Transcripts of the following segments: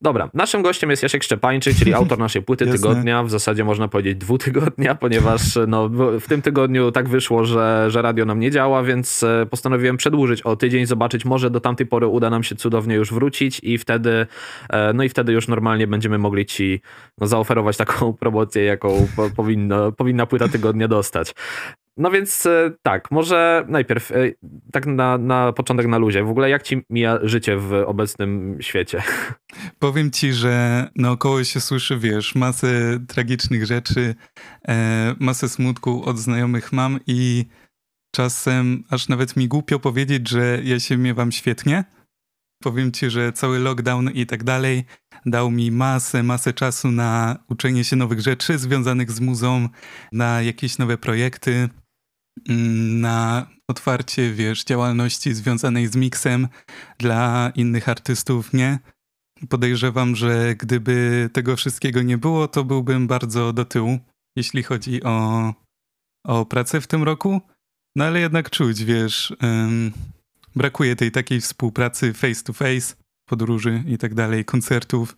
Dobra, naszym gościem jest Jasiek Szczepańczyk, czyli autor naszej płyty tygodnia, w zasadzie można powiedzieć dwutygodnia, ponieważ no, w tym tygodniu tak wyszło, że, że radio nam nie działa, więc e, postanowiłem przedłużyć o tydzień, zobaczyć, może do tamtej pory uda nam się cudownie już wrócić i wtedy, e, no i wtedy już normalnie będziemy mogli ci no, zaoferować taką promocję, jaką powinno, powinna płyta tygodnia dostać. No więc e, tak, może najpierw e, tak na, na początek na luzie. W ogóle jak ci mija życie w obecnym świecie? Powiem ci, że naokoło się słyszy, wiesz, masę tragicznych rzeczy, e, masę smutku od znajomych mam i czasem aż nawet mi głupio powiedzieć, że ja się miewam świetnie. Powiem ci, że cały lockdown i tak dalej dał mi masę, masę czasu na uczenie się nowych rzeczy związanych z muzą, na jakieś nowe projekty. Na otwarcie, wiesz, działalności związanej z miksem dla innych artystów, nie? Podejrzewam, że gdyby tego wszystkiego nie było, to byłbym bardzo do tyłu, jeśli chodzi o, o pracę w tym roku. No ale jednak czuć, wiesz, um, brakuje tej takiej współpracy face to face, podróży i tak dalej, koncertów.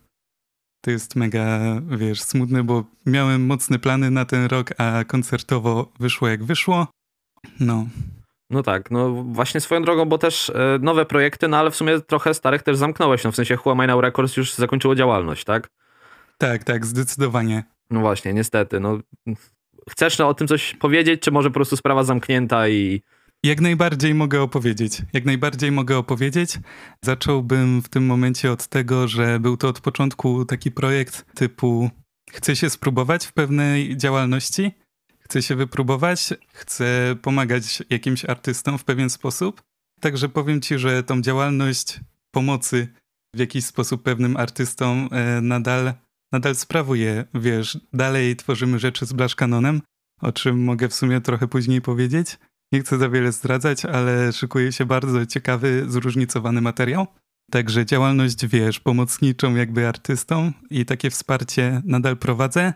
To jest mega, wiesz, smutne, bo miałem mocne plany na ten rok, a koncertowo wyszło jak wyszło. No. No tak, no właśnie swoją drogą, bo też e, nowe projekty, no ale w sumie trochę starych też zamknąłeś, no w sensie Huawei Now Records już zakończyło działalność, tak? Tak, tak, zdecydowanie. No właśnie, niestety, no chcesz no, o tym coś powiedzieć, czy może po prostu sprawa zamknięta i... Jak najbardziej mogę opowiedzieć. Jak najbardziej mogę opowiedzieć. Zacząłbym w tym momencie od tego, że był to od początku taki projekt typu chcę się spróbować w pewnej działalności, chcę się wypróbować, chcę pomagać jakimś artystom w pewien sposób. Także powiem ci, że tą działalność pomocy w jakiś sposób pewnym artystom e, nadal, nadal sprawuję. Wiesz, dalej tworzymy rzeczy z Blaszkanonem, o czym mogę w sumie trochę później powiedzieć. Nie chcę za wiele zdradzać, ale szykuje się bardzo ciekawy, zróżnicowany materiał. Także działalność, wiesz, pomocniczą jakby artystom i takie wsparcie nadal prowadzę,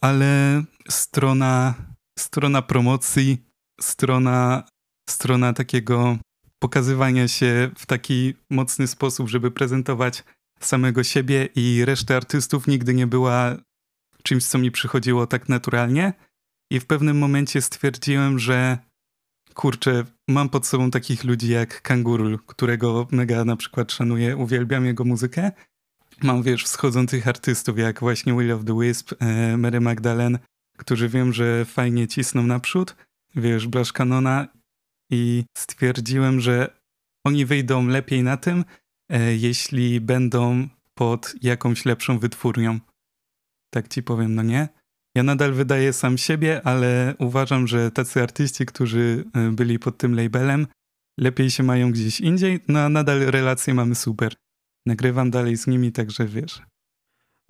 ale strona strona promocji, strona, strona takiego pokazywania się w taki mocny sposób, żeby prezentować samego siebie i resztę artystów nigdy nie była czymś, co mi przychodziło tak naturalnie. I w pewnym momencie stwierdziłem, że kurczę, mam pod sobą takich ludzi jak Kangurul, którego mega na przykład szanuję, uwielbiam jego muzykę. Mam, wiesz, wschodzących artystów jak właśnie Will of the Wisp, e, Mary Magdalene, którzy wiem, że fajnie cisną naprzód, wiesz, Blasz Kanona i stwierdziłem, że oni wyjdą lepiej na tym, e, jeśli będą pod jakąś lepszą wytwórnią. Tak ci powiem, no nie? Ja nadal wydaję sam siebie, ale uważam, że tacy artyści, którzy e, byli pod tym labelem, lepiej się mają gdzieś indziej, no a nadal relacje mamy super. Nagrywam dalej z nimi, także wiesz,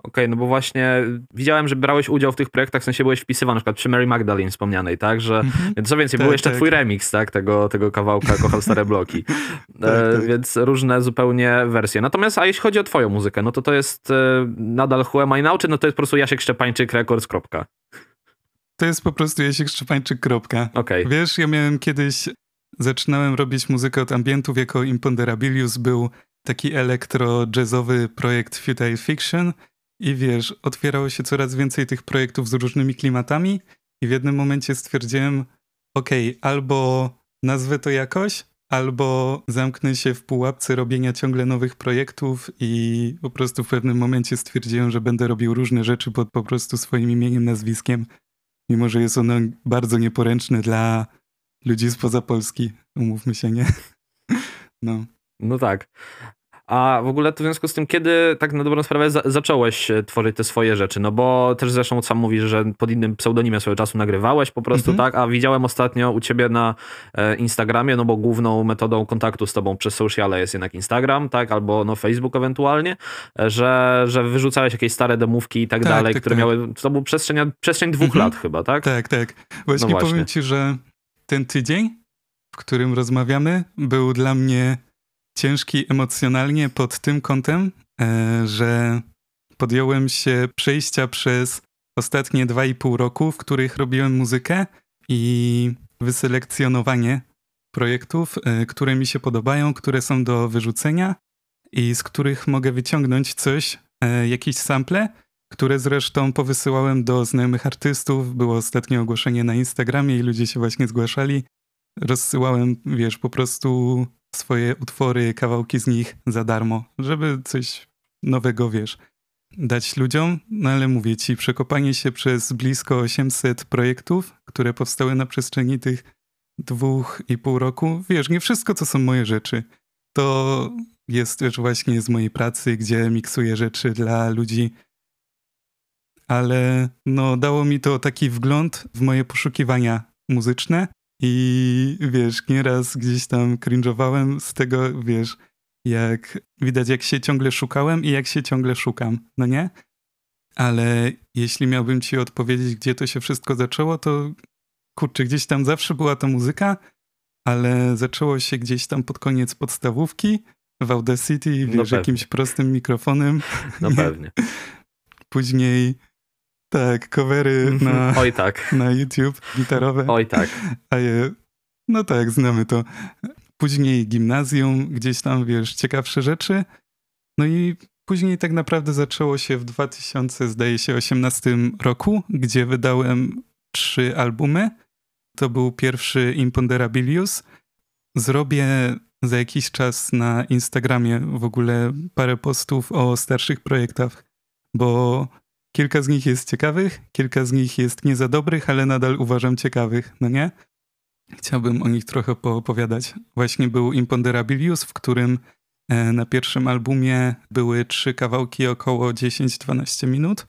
Okej, okay, no bo właśnie widziałem, że brałeś udział w tych projektach, w sensie byłeś wpisywany, na przykład przy Mary Magdalene wspomnianej, tak? Że, mm-hmm. Więc co więcej, tak, był jeszcze tak. twój remix, tak? Tego, tego kawałka Kocham Stare Bloki. tak, e, tak. Więc różne zupełnie wersje. Natomiast, a jeśli chodzi o twoją muzykę, no to to jest e, nadal Who Am I Now, czy no to jest po prostu Jasiek Szczepańczyk Records, kropka? To jest po prostu Jasiek Szczepańczyk, kropka. Okay. Wiesz, ja miałem kiedyś, zaczynałem robić muzykę od ambientów jako Imponderabilius, był taki elektro-jazzowy projekt Futile Fiction, i wiesz, otwierało się coraz więcej tych projektów z różnymi klimatami, i w jednym momencie stwierdziłem, okej, okay, albo nazwę to jakoś, albo zamknę się w pułapce robienia ciągle nowych projektów i po prostu w pewnym momencie stwierdziłem, że będę robił różne rzeczy pod po prostu swoim imieniem, nazwiskiem, mimo że jest ono bardzo nieporęczne dla ludzi spoza Polski, umówmy się, nie? No. No tak. A w ogóle to w związku z tym, kiedy tak na dobrą sprawę za zacząłeś e, tworzyć te swoje rzeczy? No bo też zresztą sam mówisz, że pod innym pseudonimem swojego czasu nagrywałeś po prostu, mhm. tak? A widziałem ostatnio u ciebie na e, Instagramie, no bo główną metodą kontaktu z tobą przez sociale jest jednak Instagram, tak? Albo no Facebook ewentualnie, e, że, że wyrzucałeś jakieś stare demówki i tak, tak dalej, tak, które tak. miały, to był przestrzeń, przestrzeń dwóch mhm. lat chyba, tak? Tak, tak. Właśnie, no właśnie powiem ci, że ten tydzień, w którym rozmawiamy, był dla mnie ciężki emocjonalnie pod tym kątem, e, że podjąłem się przejścia przez ostatnie dwa i pół roku, w których robiłem muzykę i wyselekcjonowanie projektów, e, które mi się podobają, które są do wyrzucenia i z których mogę wyciągnąć coś e, jakieś sample, które zresztą powysyłałem do znajomych artystów. Było ostatnie ogłoszenie na Instagramie i ludzie się właśnie zgłaszali. Rozsyłałem, wiesz, po prostu swoje utwory, kawałki z nich za darmo, żeby coś nowego, wiesz, dać ludziom. No ale mówię ci, przekopanie się przez blisko 800 projektów, które powstały na przestrzeni tych dwóch i pół roku. Wiesz, nie wszystko to są moje rzeczy. To jest też właśnie z mojej pracy, gdzie miksuję rzeczy dla ludzi. Ale no, dało mi to taki wgląd w moje poszukiwania muzyczne i wiesz, nieraz gdzieś tam cringe'owałem z tego, wiesz, jak widać, jak się ciągle szukałem i jak się ciągle szukam, no nie? Ale jeśli miałbym ci odpowiedzieć, gdzie to się wszystko zaczęło, to kurczę, gdzieś tam zawsze była ta muzyka, ale zaczęło się gdzieś tam pod koniec podstawówki w Audacity, no wiesz, no jakimś prostym mikrofonem. No pewnie. Później tak, covery mhm. na, Oj tak. na YouTube gitarowe. Oj tak. A je, no tak, znamy to. Później gimnazjum, gdzieś tam, wiesz, ciekawsze rzeczy. No i później tak naprawdę zaczęło się w 2000, zdaje się, 18 roku, gdzie wydałem trzy albumy. To był pierwszy Imponderabilius. Zrobię za jakiś czas na Instagramie w ogóle parę postów o starszych projektach, bo kilka z nich jest ciekawych, kilka z nich jest nie za dobrych, ale nadal uważam ciekawych, no nie? Chciałbym o nich trochę poopowiadać. Właśnie był Imponderabilius, w którym e, na pierwszym albumie były trzy kawałki około 10-12 minut.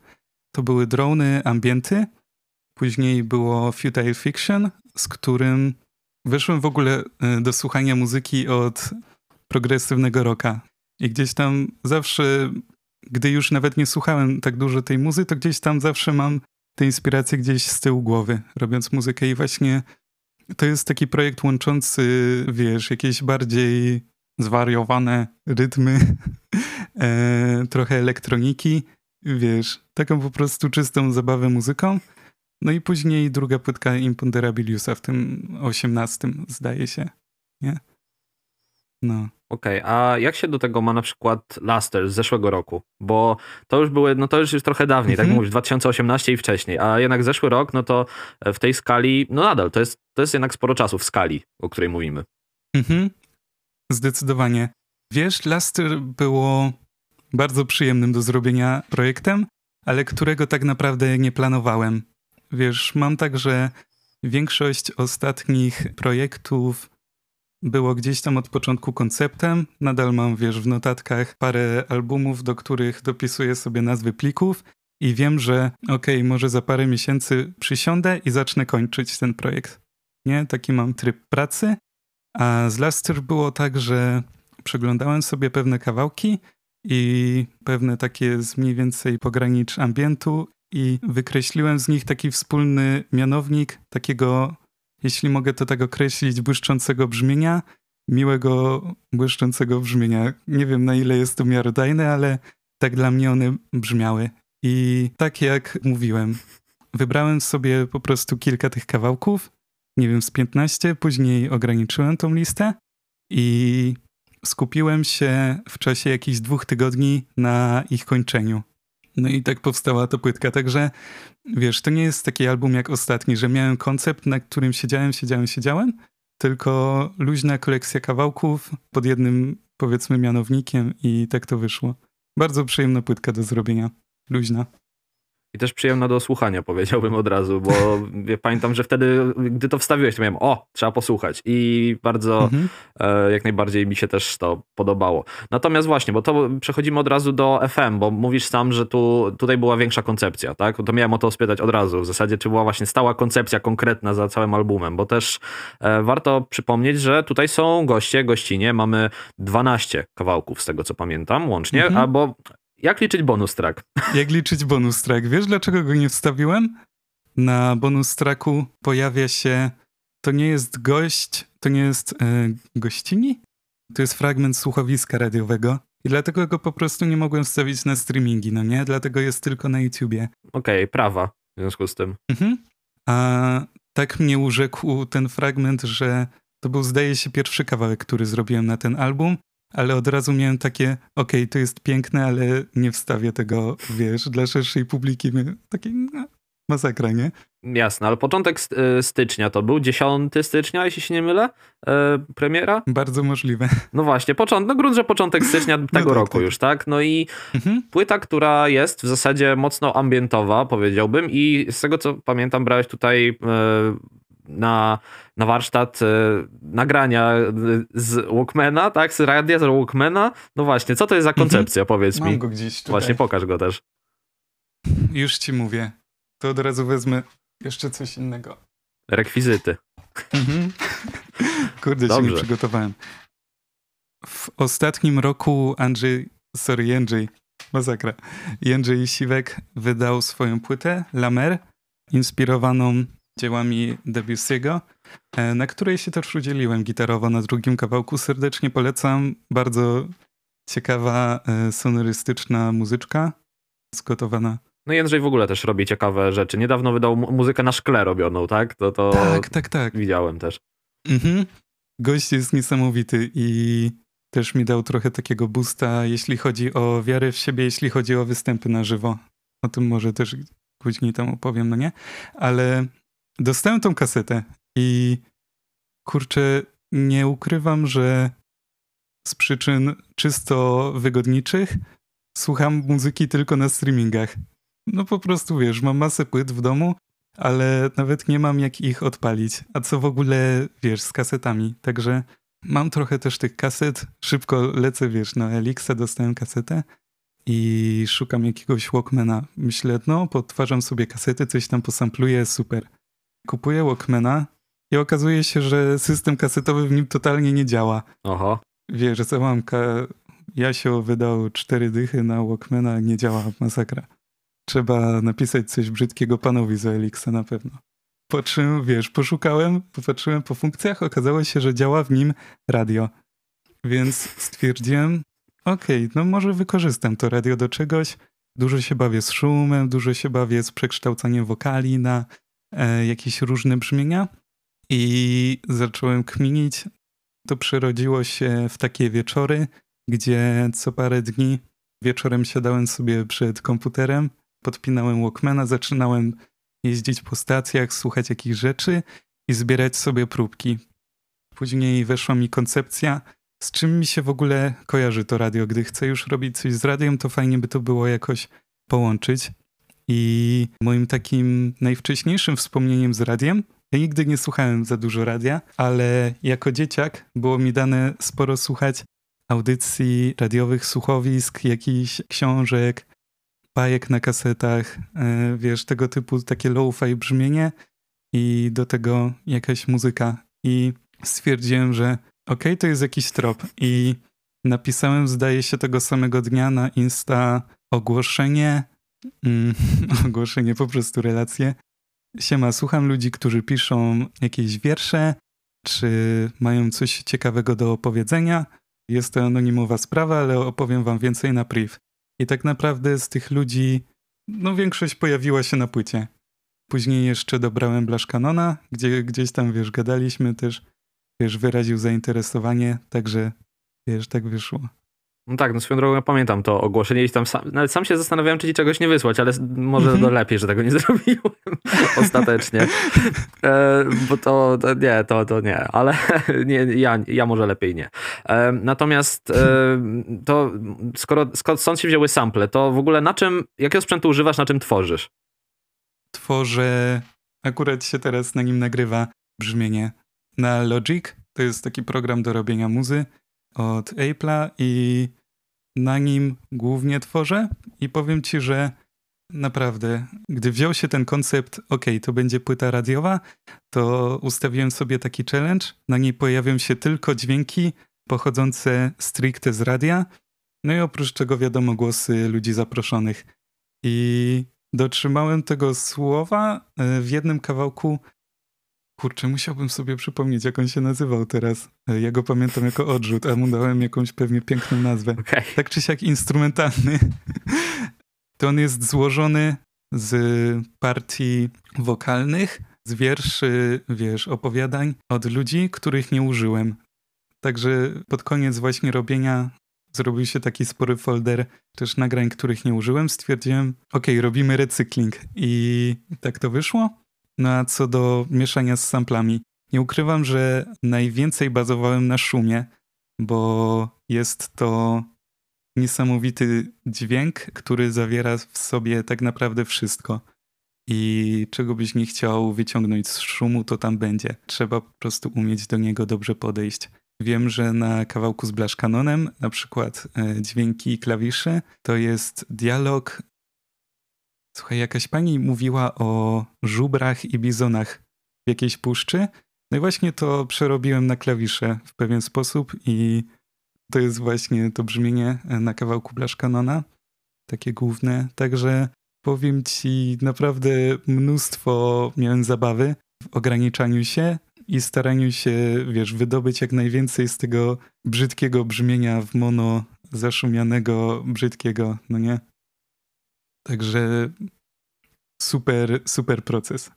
To były drony, ambienty. Później było Futile Fiction, z którym wyszłem w ogóle e, do słuchania muzyki od progresywnego rocka. I gdzieś tam zawsze, gdy już nawet nie słuchałem tak dużo tej muzy, to gdzieś tam zawsze mam te inspiracje gdzieś z tyłu głowy, robiąc muzykę. I właśnie to jest taki projekt łączący, wiesz, jakieś bardziej zwariowane rytmy, e, trochę elektroniki, wiesz, taką po prostu czystą zabawę muzyką. No i później druga płytka Imponderabiliusa w tym 18 zdaje się, nie? No. Okej, okay, a jak się do tego ma na przykład Laster z zeszłego roku? Bo to już były, no to już jest trochę dawniej, tak mhm. mówisz, 2018 i wcześniej, a jednak zeszły rok, no to w tej skali, no nadal, to jest, to jest jednak sporo czasu w skali, o której mówimy. Mhm, zdecydowanie. Wiesz, Laster było bardzo przyjemnym do zrobienia projektem, ale którego tak naprawdę nie planowałem. Wiesz, mam tak, że większość ostatnich projektów było gdzieś tam od początku konceptem. Nadal mam, wiesz, w notatkach parę albumów, do których dopisuję sobie nazwy plików i wiem, że okej, okay, może za parę miesięcy przysiądę i zacznę kończyć ten projekt. Nie? Taki mam tryb pracy. A z Laster było tak, że przeglądałem sobie pewne kawałki i pewne takie z mniej więcej pogranicz ambientu i wykreśliłem z nich taki wspólny mianownik takiego jeśli mogę to tak określić, błyszczącego brzmienia, miłego, błyszczącego brzmienia. Nie wiem na ile jest to miarodajne, ale tak dla mnie one brzmiały. I tak jak mówiłem, wybrałem sobie po prostu kilka tych kawałków, nie wiem, z 15, później ograniczyłem tą listę i skupiłem się w czasie jakichś dwóch tygodni na ich kończeniu. No i tak powstała ta płytka. Także wiesz, to nie jest taki album jak ostatni, że miałem koncept, na którym siedziałem, siedziałem, siedziałem, tylko luźna kolekcja kawałków pod jednym, powiedzmy, mianownikiem i tak to wyszło. Bardzo przyjemna płytka do zrobienia. Luźna. I też przyjemna do słuchania, powiedziałbym od razu, bo pamiętam, że wtedy, gdy to wstawiłeś, to miałem, o, trzeba posłuchać. I bardzo, mhm. e, jak najbardziej mi się też to podobało. Natomiast właśnie, bo to przechodzimy od razu do FM, bo mówisz sam, że tu, tutaj była większa koncepcja, tak? To miałem o to spytać od razu. W zasadzie, czy była właśnie stała koncepcja konkretna za całym albumem, bo też e, warto przypomnieć, że tutaj są goście, gościnie. Mamy 12 kawałków, z tego co pamiętam, łącznie, mhm. albo jak liczyć bonus track? Jak liczyć bonus track? Wiesz, dlaczego go nie wstawiłem? Na bonus tracku pojawia się. To nie jest gość, to nie jest e, gościni? To jest fragment słuchowiska radiowego. I dlatego go po prostu nie mogłem wstawić na streamingi, no nie? Dlatego jest tylko na YouTubie. Okej, okay, prawa w związku z tym. Mhm. A tak mnie urzekł ten fragment, że to był, zdaje się, pierwszy kawałek, który zrobiłem na ten album ale od razu miałem takie, okej, okay, to jest piękne, ale nie wstawię tego, wiesz, dla szerszej publiki. Takie no, masakra, nie? Jasne, ale początek y, stycznia to był 10 stycznia, jeśli się nie mylę, e, premiera? Bardzo możliwe. No właśnie, początek, no grunt, że początek stycznia tego no tak, roku tak. już, tak? No i mhm. płyta, która jest w zasadzie mocno ambientowa, powiedziałbym i z tego co pamiętam brałeś tutaj e, na, na warsztat nagrania z Walkmana, tak? Z radia, z Walkmana. No właśnie, co to jest za mhm. koncepcja, powiedz Mam mi. go gdzieś tutaj. Właśnie, pokaż go też. Już ci mówię. To od razu wezmę jeszcze coś innego. Rekwizyty. Mhm. Kurde, Dobrze. się nie przygotowałem. W ostatnim roku Andrzej, sorry, Jędrzej, masakra. Jędrzej Siwek wydał swoją płytę, Lamer, inspirowaną dziełami Debussy'ego, e, na której się też udzieliłem gitarowo na drugim kawałku. Serdecznie polecam. Bardzo ciekawa, e, sonorystyczna muzyczka, zgotowana no Jędrzej w ogóle też robi ciekawe rzeczy. Niedawno wydał muzykę na szkle robioną, tak? To, to tak, tak, tak. Widziałem też. Mhm. Gość jest niesamowity i też mi dał trochę takiego boosta, jeśli chodzi o wiarę w siebie, jeśli chodzi o występy na żywo. O tym może też później tam opowiem, no nie? Ale dostałem tą kasetę i kurczę, nie ukrywam, że z przyczyn czysto wygodniczych słucham muzyki tylko na streamingach. No po prostu wiesz, mam masę płyt w domu, ale nawet nie mam jak ich odpalić. A co w ogóle, wiesz, z kasetami. Także mam trochę też tych kaset. Szybko lecę, wiesz, na Elixa dostałem kasetę i szukam jakiegoś Walkmana. Myślę, no, podtwarzam sobie kasety, coś tam posampluję, super. Kupuję Walkmana i okazuje się, że system kasetowy w nim totalnie nie działa. Aha. Wiesz, załamka. Jasio wydał cztery dychy na Walkmana, nie działa, masakra trzeba napisać coś brzydkiego panowi z Elixa na pewno. Po czym, wiesz, poszukałem, popatrzyłem po funkcjach, okazało się, że działa w nim radio. Więc stwierdziłem, okej, okay, no może wykorzystam to radio do czegoś. Dużo się bawię z szumem, dużo się bawię z przekształcaniem wokali na jakieś różne brzmienia. I zacząłem kminić. To przerodziło się w takie wieczory, gdzie co parę dni wieczorem siadałem sobie przed komputerem podpinałem Walkmana, zaczynałem jeździć po stacjach, słuchać jakichś rzeczy i zbierać sobie próbki. Później weszła mi koncepcja, z czym mi się w ogóle kojarzy to radio. Gdy chcę już robić coś z radiem, to fajnie by to było jakoś połączyć. I moim takim najwcześniejszym wspomnieniem z radiem, ja nigdy nie słuchałem za dużo radia, ale jako dzieciak było mi dane sporo słuchać audycji radiowych, słuchowisk, jakichś książek, bajek na kasetach, e, wiesz, tego typu takie low-fi brzmienie i do tego jakaś muzyka. I stwierdziłem, że okay, to jest jakiś trop. I napisałem, zdaje się, tego samego dnia na Insta ogłoszenie, mm, ogłoszenie, po prostu relacje. Siema, słucham ludzi, którzy piszą jakieś wiersze, czy mają coś ciekawego do opowiedzenia. Jest to anonimowa sprawa, ale opowiem wam więcej na priv. I tak naprawdę z tych ludzi, no większość pojawiła się na płycie. Później jeszcze dobrałem Blaszkanona, gdzie gdzieś tam, wiesz, gadaliśmy też, wiesz, wyraził zainteresowanie, także, wiesz, tak wyszło. No tak, no swoją drogą ja pamiętam to ogłoszenie i tam sam, nawet sam się zastanawiałem, czy ci czegoś nie wysłać, ale może mm -hmm. to lepiej, że tego nie zrobiłem ostatecznie. E, bo to, to, nie, to, to nie, ale nie, ja, ja może lepiej nie. E, natomiast e, to skoro, skoro stąd się wzięły sample, to w ogóle na czym, jakiego sprzętu używasz, na czym tworzysz? Tworzę, akurat się teraz na nim nagrywa brzmienie na Logic, to jest taki program do robienia muzy od Apple'a i na nim głównie tworzę i powiem ci, że naprawdę, gdy wziął się ten koncept, ok, to będzie płyta radiowa, to ustawiłem sobie taki challenge. Na niej pojawią się tylko dźwięki pochodzące stricte z radia, no i oprócz czego wiadomo głosy ludzi zaproszonych. I dotrzymałem tego słowa e, w jednym kawałku Kurczę, musiałbym sobie przypomnieć, jak on się nazywał teraz. E, ja go pamiętam jako odrzut, a mu dałem jakąś pewnie piękną nazwę. Okay. Tak czy siak instrumentalny. To on jest złożony z partii wokalnych, z wierszy, wiesz, opowiadań od ludzi, których nie użyłem. Także pod koniec właśnie robienia zrobił się taki spory folder też nagrań, których nie użyłem. Stwierdziłem, ok, robimy recykling i tak to wyszło. No a co do mieszania z samplami, nie ukrywam, że najwięcej bazowałem na szumie, bo jest to niesamowity dźwięk, który zawiera w sobie tak naprawdę wszystko. I czego byś nie chciał wyciągnąć z szumu, to tam będzie. Trzeba po prostu umieć do niego dobrze podejść. Wiem, że na kawałku z Blaszkanonem, na przykład e, dźwięki i klawisze, to jest dialog. Słuchaj, jakaś pani mówiła o żubrach i bizonach w jakiejś puszczy. No i właśnie to przerobiłem na klawisze w pewien sposób i to jest właśnie to brzmienie e, na kawałku Blaszkanona, takie główne. Także powiem ci, naprawdę mnóstwo miałem zabawy w ograniczaniu się i staraniu się, wiesz, wydobyć jak najwięcej z tego brzydkiego brzmienia w mono zaszumianego, brzydkiego, no nie? Także super, super proces.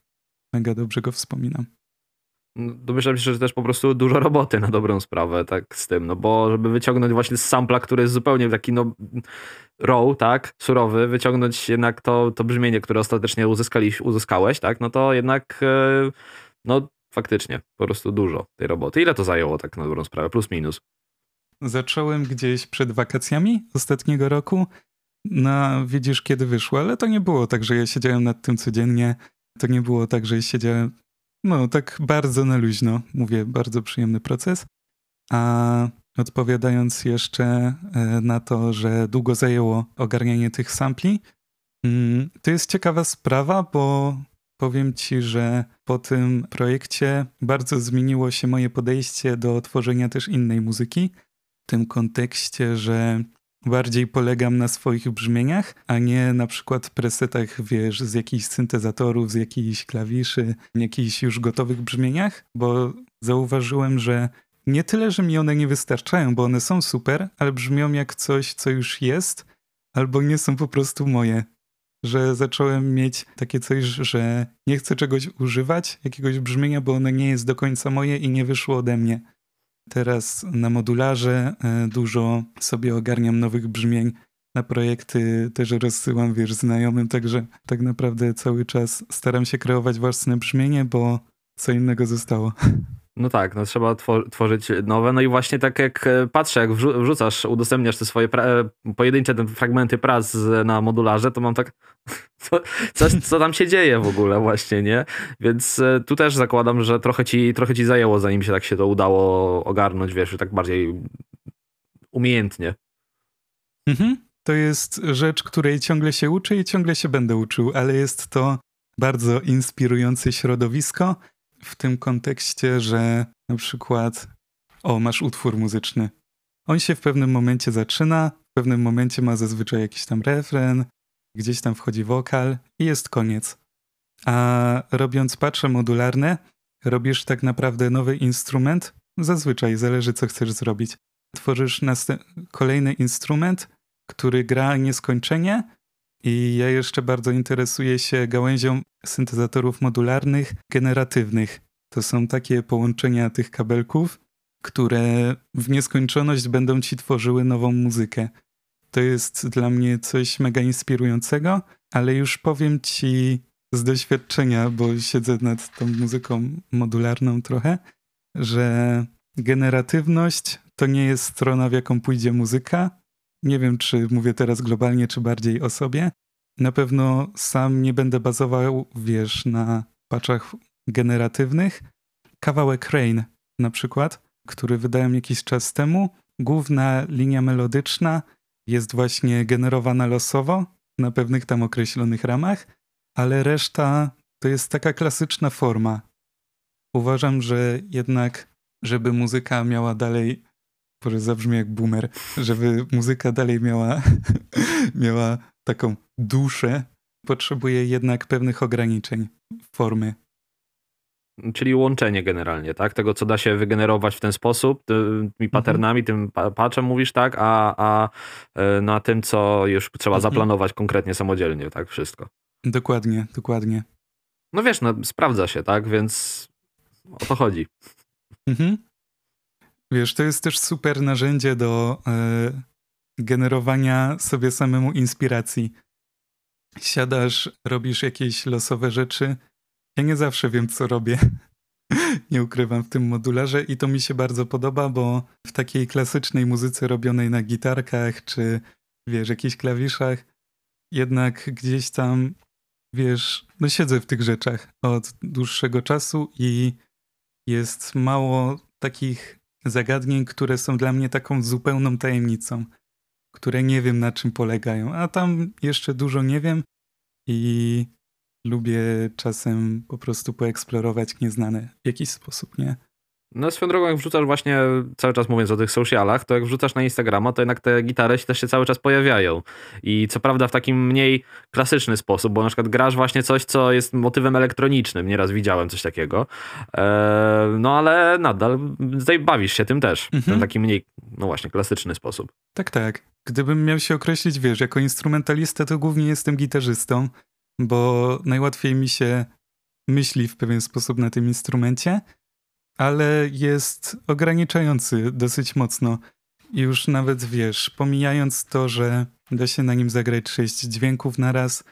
Mega dobrze go wspominam. No, domyślam się, że też po prostu dużo roboty na dobrą sprawę, tak z tym, no bo żeby wyciągnąć właśnie z sampla, który jest zupełnie taki, no, raw, tak, surowy, wyciągnąć jednak to, to brzmienie, które ostatecznie uzyskali, uzyskałeś, tak, no to jednak, e, no, faktycznie, po prostu dużo tej roboty. Ile to zajęło tak na dobrą sprawę, plus minus? Zacząłem gdzieś przed wakacjami ostatniego roku, no widzisz kiedy wyszło, ale to nie było tak, że ja siedziałem nad tym codziennie, to nie było tak, że siedziałem no, tak bardzo na luźno, mówię, bardzo przyjemny proces. A odpowiadając jeszcze e, na to, że długo zajęło ogarnianie tych sampli, mm, to jest ciekawa sprawa, bo powiem ci, że po tym projekcie bardzo zmieniło się moje podejście do tworzenia też innej muzyki. W tym kontekście, że bardziej polegam na swoich brzmieniach, a nie na przykład presetach, wiesz, z jakichś syntezatorów, z jakichś klawiszy, jakichś już gotowych brzmieniach, bo zauważyłem, że nie tyle, że mi one nie wystarczają, bo one są super, ale brzmią jak coś, co już jest, albo nie są po prostu moje. Że zacząłem mieć takie coś, że nie chcę czegoś używać, jakiegoś brzmienia, bo ono nie jest do końca moje i nie wyszło ode mnie. Teraz na modularze e, dużo sobie ogarniam nowych brzmień. Na projekty też rozsyłam, wiesz, znajomym, także tak naprawdę cały czas staram się kreować własne brzmienie, bo co innego zostało. No tak, no trzeba tworzyć nowe. No i właśnie tak jak e, patrzę, jak wrzucasz, udostępniasz te swoje e, pojedyncze te fragmenty prac na modularze, to mam tak, co, co, co, tam się dzieje w ogóle właśnie, nie? Więc e, tu też zakładam, że trochę ci, trochę ci zajęło, zanim się tak się to udało ogarnąć, wiesz, tak bardziej umiejętnie. Mhm. To jest rzecz, której ciągle się uczę i ciągle się będę uczył, ale jest to bardzo inspirujące środowisko w tym kontekście, że na przykład, o, masz utwór muzyczny. On się w pewnym momencie zaczyna, w pewnym momencie ma zazwyczaj jakiś tam refren, gdzieś tam wchodzi wokal i jest koniec. A robiąc patche modularne, robisz tak naprawdę nowy instrument. Zazwyczaj zależy, co chcesz zrobić. Tworzysz kolejny instrument, który gra nieskończenie, i ja jeszcze bardzo interesuję się gałęzią syntezatorów modularnych, generatywnych. To są takie połączenia tych kabelków, które w nieskończoność będą ci tworzyły nową muzykę. To jest dla mnie coś mega inspirującego, ale już powiem ci z doświadczenia, bo siedzę nad tą muzyką modularną trochę, że generatywność to nie jest strona, w jaką pójdzie muzyka, nie wiem, czy mówię teraz globalnie, czy bardziej o sobie. Na pewno sam nie będę bazował, wiesz, na paczach generatywnych. Kawałek Rain na przykład, który wydałem jakiś czas temu, główna linia melodyczna jest właśnie generowana losowo na pewnych tam określonych ramach, ale reszta to jest taka klasyczna forma. Uważam, że jednak, żeby muzyka miała dalej Boże, zabrzmi jak boomer, żeby muzyka dalej miała, miała taką duszę, potrzebuje jednak pewnych ograniczeń formy. Czyli łączenie generalnie, tak? Tego, co da się wygenerować w ten sposób, tymi mhm. patternami, tym patchem mówisz, tak? A, a e, na tym, co już trzeba mhm. zaplanować konkretnie samodzielnie, tak? Wszystko. Dokładnie, dokładnie. No wiesz, no sprawdza się, tak? Więc o to chodzi. Mhm. Wiesz, to jest też super narzędzie do e, generowania sobie samemu inspiracji. Siadasz, robisz jakieś losowe rzeczy. Ja nie zawsze wiem, co robię. nie ukrywam w tym modularze i to mi się bardzo podoba, bo w takiej klasycznej muzyce robionej na gitarkach czy wiesz, jakichś klawiszach, jednak gdzieś tam, wiesz, no siedzę w tych rzeczach od dłuższego czasu i jest mało takich zagadnień, które są dla mnie taką zupełną tajemnicą, które nie wiem na czym polegają, a tam jeszcze dużo nie wiem i lubię czasem po prostu poeksplorować nieznane w jakiś sposób, nie? No swoją drogą, jak wrzucasz właśnie, cały czas mówiąc o tych socialach, to jak wrzucasz na Instagrama, to jednak te gitary się też się cały czas pojawiają. I co prawda w takim mniej klasyczny sposób, bo na przykład grasz właśnie coś, co jest motywem elektronicznym. Nieraz widziałem coś takiego. Eee, no ale nadal bawisz się tym też. Mhm. W ten taki mniej, no właśnie, klasyczny sposób. Tak, tak. Gdybym miał się określić, wiesz, jako instrumentalista, to głównie jestem gitarzystą, bo najłatwiej mi się myśli w pewien sposób na tym instrumencie ale jest ograniczający dosyć mocno. Już nawet wiesz, pomijając to, że da się na nim zagrać sześć dźwięków na raz,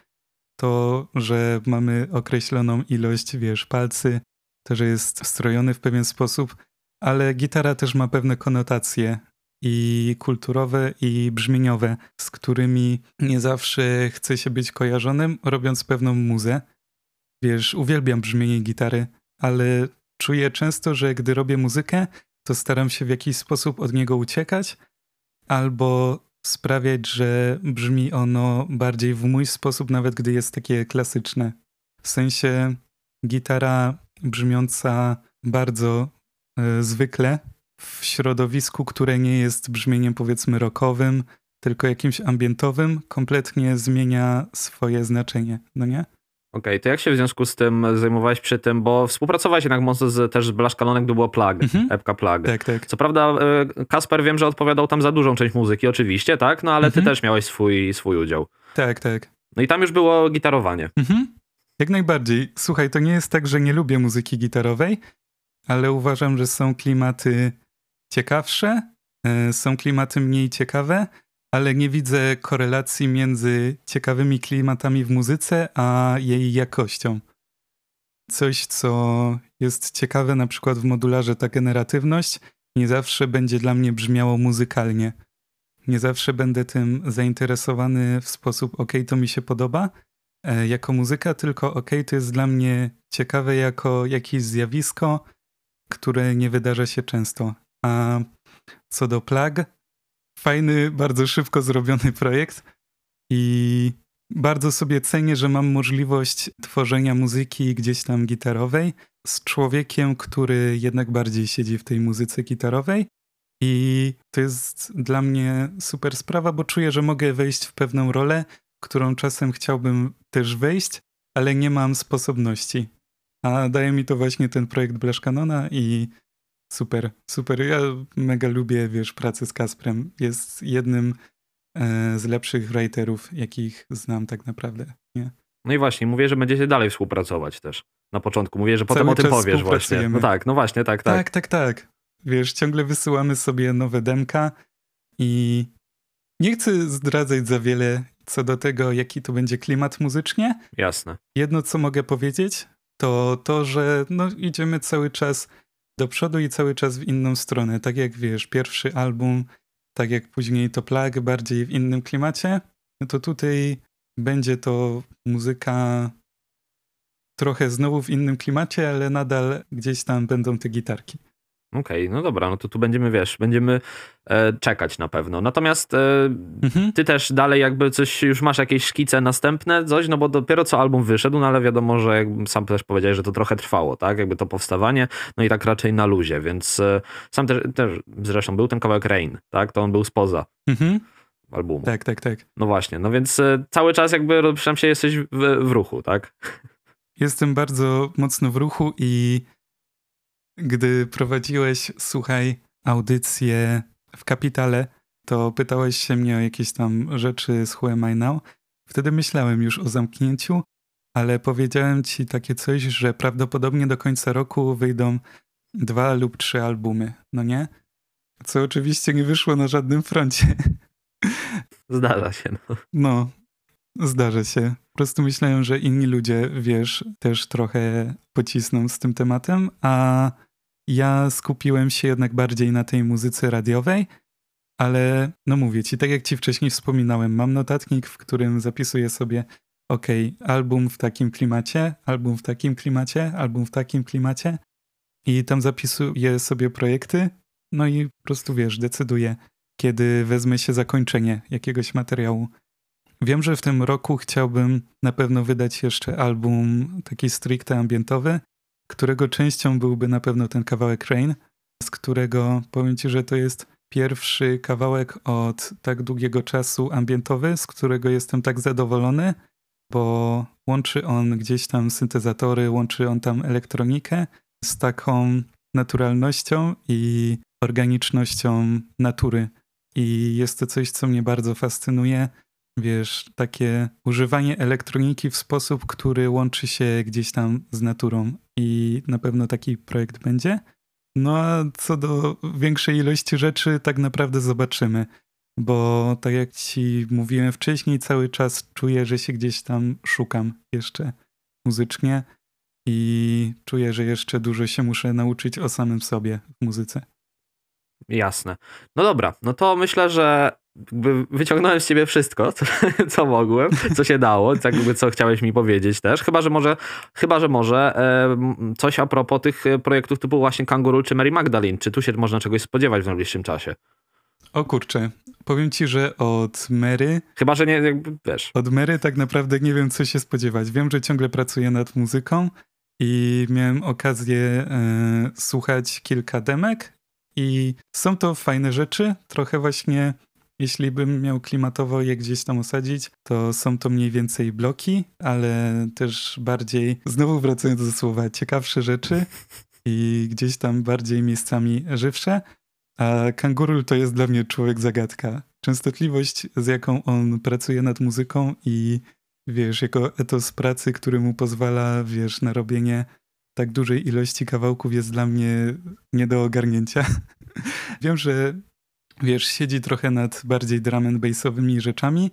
to, że mamy określoną ilość, wiesz, palcy, to, że jest strojony w pewien sposób, ale gitara też ma pewne konotacje i kulturowe, i brzmieniowe, z którymi nie zawsze chce się być kojarzonym, robiąc pewną muzę. Wiesz, uwielbiam brzmienie gitary, ale czuję często, że gdy robię muzykę, to staram się w jakiś sposób od niego uciekać albo sprawiać, że brzmi ono bardziej w mój sposób, nawet gdy jest takie klasyczne. W sensie gitara brzmiąca bardzo e, zwykle w środowisku, które nie jest brzmieniem powiedzmy rockowym, tylko jakimś ambientowym, kompletnie zmienia swoje znaczenie, no nie? Okej, okay, to jak się w związku z tym zajmowałeś przy tym, bo współpracowałeś jednak mocno z, też z Blaszkalonem, gdy było Plug, mhm. epka Plug. Tak, tak. Co prawda e, Kasper wiem, że odpowiadał tam za dużą część muzyki, oczywiście, tak? No ale mhm. ty też miałeś swój, swój udział. Tak, tak. No i tam już było gitarowanie. Mhm. Jak najbardziej. Słuchaj, to nie jest tak, że nie lubię muzyki gitarowej, ale uważam, że są klimaty ciekawsze, e, są klimaty mniej ciekawe, ale nie widzę korelacji między ciekawymi klimatami w muzyce, a jej jakością. Coś, co jest ciekawe na przykład w modularze ta generatywność, nie zawsze będzie dla mnie brzmiało muzykalnie. Nie zawsze będę tym zainteresowany w sposób ok, to mi się podoba e, jako muzyka, tylko ok, to jest dla mnie ciekawe jako jakieś zjawisko, które nie wydarza się często. A co do plag, fajny, bardzo szybko zrobiony projekt i bardzo sobie cenię, że mam możliwość tworzenia muzyki gdzieś tam gitarowej z człowiekiem, który jednak bardziej siedzi w tej muzyce gitarowej. I to jest dla mnie super sprawa, bo czuję, że mogę wejść w pewną rolę, którą czasem chciałbym też wejść, ale nie mam sposobności. A daje mi to właśnie ten projekt Blaszkanona i Super, super. Ja mega lubię, wiesz, pracę z Kasprem. Jest jednym e, z lepszych writerów, jakich znam tak naprawdę, nie? No i właśnie, mówię, że będziecie dalej współpracować też. Na początku mówię, że potem Cały o tym powiesz właśnie. No tak, no właśnie, tak, tak. Tak, tak, tak. Wiesz, ciągle wysyłamy sobie nowe demka i nie chcę zdradzać za wiele co do tego, jaki to będzie klimat muzycznie. Jasne. Jedno, co mogę powiedzieć, to to, że no, idziemy cały czas do przodu i cały czas w inną stronę. Tak jak wiesz, pierwszy album, tak jak później to Plug, bardziej w innym klimacie, no to tutaj będzie to muzyka trochę znowu w innym klimacie, ale nadal gdzieś tam będą te gitarki. Okej, okay, no dobra, no to tu będziemy, wiesz, będziemy e, czekać na pewno. Natomiast e, mhm. ty też dalej jakby coś, już masz jakieś szkice następne, coś, no bo dopiero co album wyszedł, no ale wiadomo, że jakby sam też powiedziałeś, że to trochę trwało, tak, jakby to powstawanie, no i tak raczej na luzie, więc e, sam też, też, zresztą był ten kawałek Rain, tak, to on był spoza. Mhm. Albumu. Tak, tak, tak. No właśnie, no więc e, cały czas jakby, przynajmniej się jesteś w, w ruchu, tak? Jestem bardzo mocno w ruchu i gdy prowadziłeś, słuchaj, audycję w Kapitale, to pytałeś się mnie o jakieś tam rzeczy z Who Am I Now. Wtedy myślałem już o zamknięciu, ale powiedziałem ci takie coś, że prawdopodobnie do końca roku wyjdą dwa lub trzy albumy, no nie? co oczywiście nie wyszło na żadnym froncie. Zdarza się. No. no, zdarza się. Po prostu myślałem, że inni ludzie, wiesz, też trochę pocisną z tym tematem, a ja skupiłem się jednak bardziej na tej muzyce radiowej, ale no mówię ci, tak jak ci wcześniej wspominałem, mam notatnik, w którym zapisuję sobie ok, album w takim klimacie, album w takim klimacie, album w takim klimacie i tam zapisuję sobie projekty, no i po prostu wiesz, decyduję, kiedy wezmę się zakończenie jakiegoś materiału. Wiem, że w tym roku chciałbym na pewno wydać jeszcze album taki stricte ambientowy, którego częścią byłby na pewno ten kawałek Rain, z którego powiem ci, że to jest pierwszy kawałek od tak długiego czasu ambientowy, z którego jestem tak zadowolony, bo łączy on gdzieś tam syntezatory, łączy on tam elektronikę z taką naturalnością i organicznością natury. I jest to coś, co mnie bardzo fascynuje. Wiesz, takie używanie elektroniki w sposób, który łączy się gdzieś tam z naturą. I na pewno taki projekt będzie. No a co do większej ilości rzeczy, tak naprawdę zobaczymy. Bo tak jak ci mówiłem wcześniej, cały czas czuję, że się gdzieś tam szukam jeszcze muzycznie i czuję, że jeszcze dużo się muszę nauczyć o samym sobie w muzyce. Jasne. No dobra, no to myślę, że wyciągnąłem z ciebie wszystko, co, co, mogłem, co się dało, tak jakby co chciałeś mi powiedzieć też. Chyba, że może, chyba, że może e, coś a propos tych projektów typu właśnie Kanguru czy Mary Magdalene. Czy tu się można czegoś spodziewać w najbliższym czasie? O kurczę, powiem ci, że od Mary... Chyba, że nie, jakby, wiesz. Od Mary tak naprawdę nie wiem, co się spodziewać. Wiem, że ciągle pracuję nad muzyką i miałem okazję e, słuchać kilka demek i są to fajne rzeczy, trochę właśnie jeśli bym miał klimatowo je gdzieś tam osadzić, to są to mniej więcej bloki, ale też bardziej, znowu wracając do słowa, ciekawsze rzeczy i gdzieś tam bardziej miejscami żywsze. A Kangurul to jest dla mnie człowiek zagadka. Częstotliwość, z jaką on pracuje nad muzyką i wiesz, jako etos pracy, który mu pozwala, wiesz, na robienie tak dużej ilości kawałków jest dla mnie nie do ogarnięcia. Wiem, że wiesz, siedzi trochę nad bardziej drum and bassowymi rzeczami.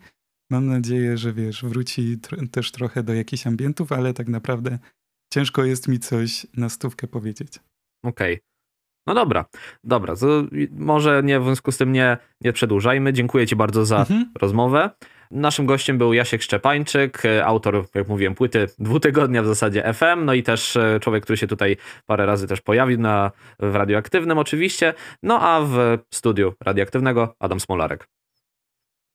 Mam nadzieję, że wiesz, wróci tr też trochę do jakichś ambientów, ale tak naprawdę ciężko jest mi coś na stówkę powiedzieć. Okej. Okay. No dobra, dobra, to może nie w związku z tym nie, nie przedłużajmy. Dziękuję Ci bardzo za mhm. rozmowę. Naszym gościem był Jasiek Szczepańczyk, autor, jak mówiłem, płyty dwutygodnia w zasadzie FM, no i też e, człowiek, który się tutaj parę razy też pojawił na, w radioaktywnym oczywiście, no a w studiu radioaktywnego Adam Smolarek.